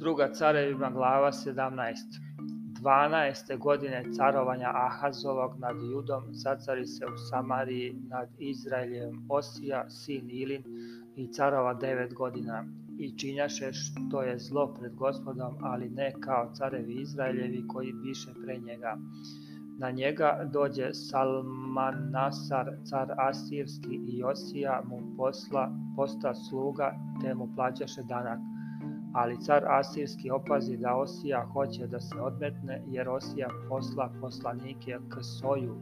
druga carevima glava 17. 12. godine carovanja Ahazovog nad Judom zacari se u Samariji nad Izraeljem Osija, sin Ilin i carova 9 godina i činjaše što je zlo pred gospodom, ali ne kao carevi Izraeljevi koji biše pre njega. Na njega dođe Salmanasar, car Asirski i Josija mu posla, posta sluga, te mu plaćaše danak ali car Asirski opazi da Osija hoće da se odmetne, jer Osija posla poslanike k Soju,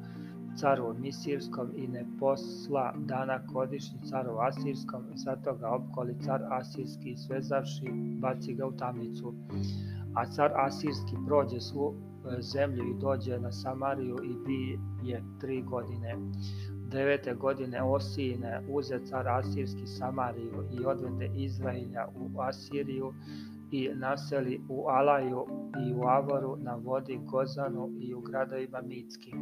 caru Misirskom i ne posla dana godišnji caru Asirskom, zato ga opkoli car Asirski i svezavši baci ga u tamnicu. A car Asirski prođe svu e, zemlju i dođe na Samariju i bije tri godine. 9. godine Osijine uze car Asirski Samariju i odvede Izraelja u Asiriju i naseli u Alaju i u Avoru na vodi Gozanu i u gradovima Mitskim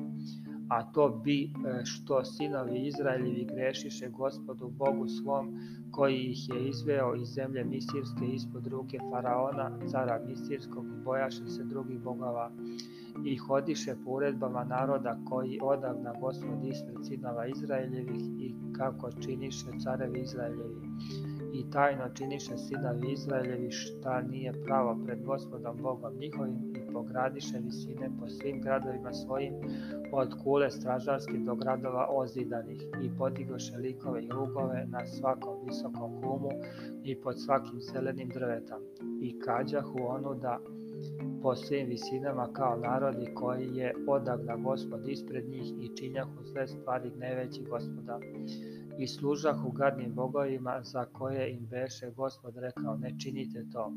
a to bi e, što sinovi Izraeljevi grešiše gospodu Bogu svom, koji ih je izveo iz zemlje Misirske ispod ruke faraona, cara Misirskog, bojaše se drugih bogova i hodiše po uredbama naroda koji odavna gospod ispred sinova Izraeljevih i kako činiše carevi Izraeljevi. I tajno činiše sinovi Izraeljevi šta nije pravo pred gospodom Bogom njihovim i preko visine po svim gradovima svojim, od kule stražarske do gradova ozidanih, i podigoše likove i lugove na svakom visokom kumu i pod svakim zelenim drvetom, i kađahu onu da po svim visinama kao narodi koji je odavna gospod ispred njih i činjahu zle stvari gneveći gospoda i služahu gadnim bogovima za koje im beše gospod rekao ne činite to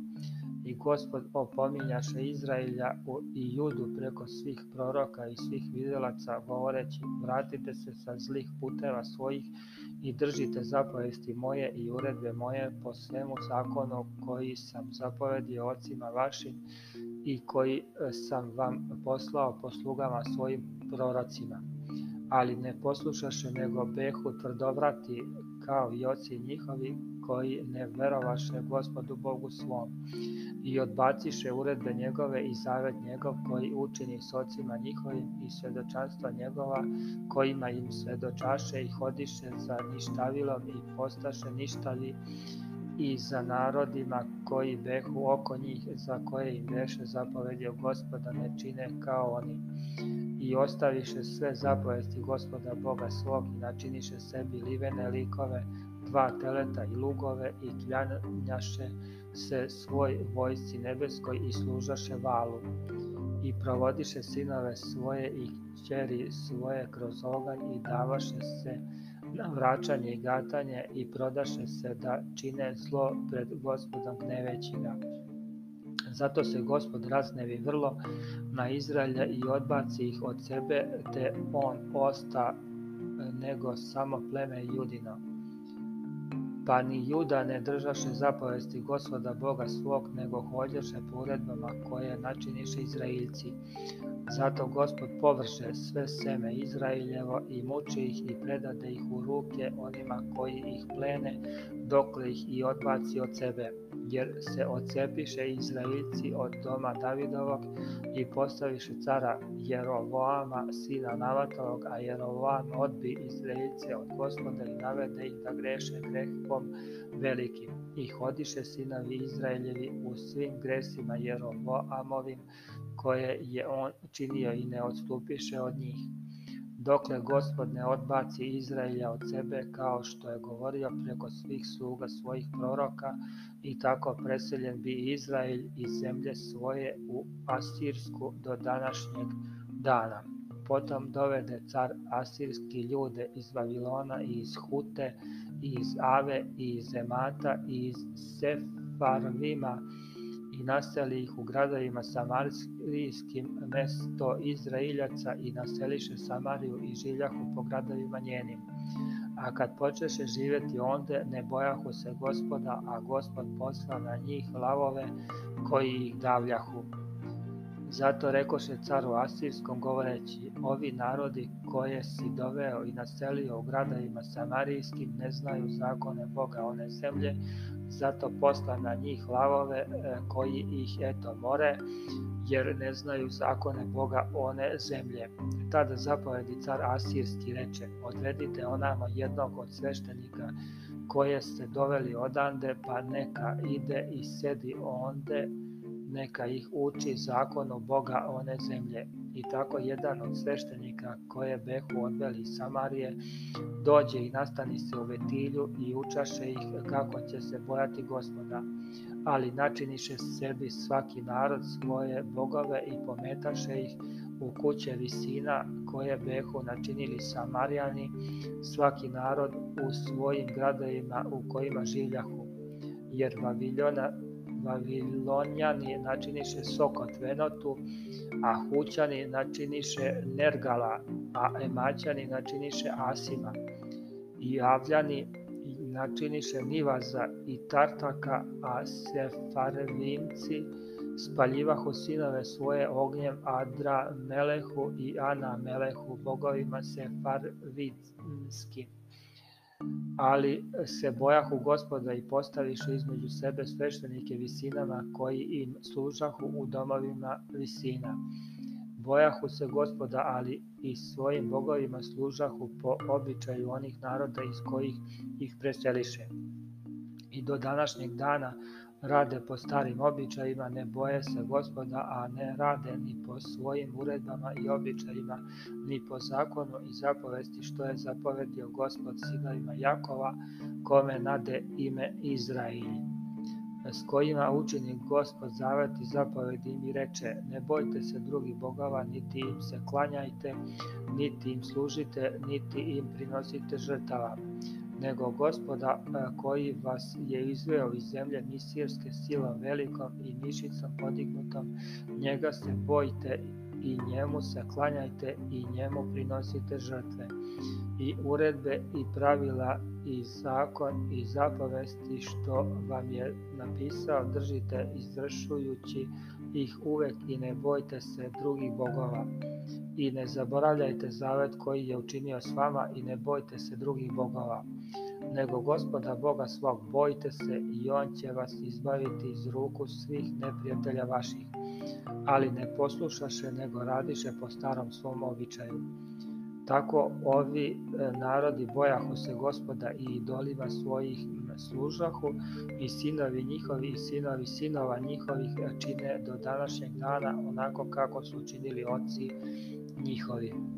I Gospod opominjaše Izraelja i Judu preko svih proroka i svih videlaca, govoreći, vratite se sa zlih puteva svojih i držite zapovesti moje i uredbe moje po svemu zakonu koji sam zapovedio ocima vašim i koji e, sam vam poslao poslugama svojim prorocima. Ali ne poslušaše nego behu tvrdovrati kao i oci njihovi koji ne verovaše gospodu Bogu svom i odbaciše uredbe njegove i zavet njegov koji učini s ocima njihovim i svedočanstva njegova kojima im svedočaše i hodiše za ništavilom i postaše ništavi i za narodima koji behu oko njih za koje im beše zapovedio gospoda ne čine kao oni i ostaviše sve zapovesti gospoda Boga svog i načiniše sebi livene likove dva teleta i lugove i kljanjaše se svoj vojsci nebeskoj i služaše valu i provodiše sinove svoje i kćeri svoje kroz oganj i davaše se na vraćanje i gatanje i prodaše se da čine zlo pred gospodom gneveći Zato se gospod raznevi vrlo na Izraelja i odbaci ih od sebe, te on posta nego samo pleme judino Pa ni Juda ne držaše zapovesti gospoda Boga svog, nego holješe po uredbama koje načiniše Izraeljci. Zato gospod površe sve seme Izraeljevo i muči ih i predade ih u ruke onima koji ih plene, dokle ih i odbaci od sebe jer se odcepiše Izraelci od doma Davidovog i postaviše cara Jerovoama, sina Navatovog, a Jerovoam odbi Izraelce od gospoda i navede ih da greše grehom velikim. I hodiše sinovi Izraeljevi u svim gresima Jerovoamovim koje je on činio i ne odstupiše od njih dokle Gospod ne odbaci Izraelja od sebe kao što je govorio preko svih sluga svojih proroka i tako preseljen bi Izrael iz zemlje svoje u Asirsku do današnjeg dana. Potom dovede car Asirski ljude iz Vavilona i iz Hute i iz Ave i iz Emata i iz Sefarvima i naseli ih u gradovima samarijskim mesto Izrailjaca i naseliše Samariju i življahu po gradovima njenim. A kad počeše živeti onde, ne bojahu se gospoda, a gospod posla na njih lavove koji ih davljahu. Zato rekoše caru Asirskom govoreći, ovi narodi koje si doveo i naselio u gradovima samarijskim ne znaju zakone Boga one zemlje zato posla na njih lavove e, koji ih eto more, jer ne znaju zakone Boga one zemlje. Tada zapovedi car Asirski reče, odredite onama jednog od sveštenika koje ste doveli odande, pa neka ide i sedi onde, neka ih uči zakonu Boga one zemlje. I tako jedan od sveštenika koje behu odveli iz Samarije dođe i nastani se u vetilju i učaše ih kako će se bojati gospoda. Ali načiniše sebi svaki narod svoje bogove i pometaše ih u kuće visina koje behu načinili Samarijani, svaki narod u svojim gradovima u kojima življahu. Jer Vaviljona Vavilonjani načiniše Sokot venotu, a Hućani načiniše nergala, a Emaćani načiniše asima, i Avljani načiniše nivaza i tartaka, a Sefarvimci spaljivahu sinove svoje ognjem Adra Melehu i Ana Melehu, bogovima Sefarvidskim ali se bojahu gospoda i postaviše između sebe sveštenike visinama koji im služahu u domovima visina. Bojahu se gospoda, ali i svojim bogovima služahu po običaju onih naroda iz kojih ih preseliše. I do današnjeg dana rade po starim običajima, ne boje se gospoda, a ne rade ni po svojim uredbama i običajima, ni po zakonu i zapovesti što je zapovedio gospod sinovima Jakova, kome nade ime Izrail s kojima učini gospod zavet i zapovedi im i reče ne bojte se drugih bogova, niti im se klanjajte niti im služite niti im prinosite žrtava nego gospoda e, koji vas je izveo iz zemlje misirske silom velikom i mišicom podignutom, njega se bojte i njemu se klanjajte i njemu prinosite žrtve i uredbe i pravila i zakon i zapovesti što vam je napisao držite izvršujući ih uvek i ne bojte se drugih bogova i ne zaboravljajte zavet koji je učinio s vama i ne bojte se drugih bogova nego gospoda Boga svog bojte se i on će vas izbaviti iz ruku svih neprijatelja vaših. Ali ne poslušaše nego radiše po starom svom običaju. Tako ovi e, narodi bojahu se gospoda i idolima svojih služahu i sinovi njihovi i sinovi sinova njihovih e, čine do današnjeg dana onako kako su činili oci njihovi.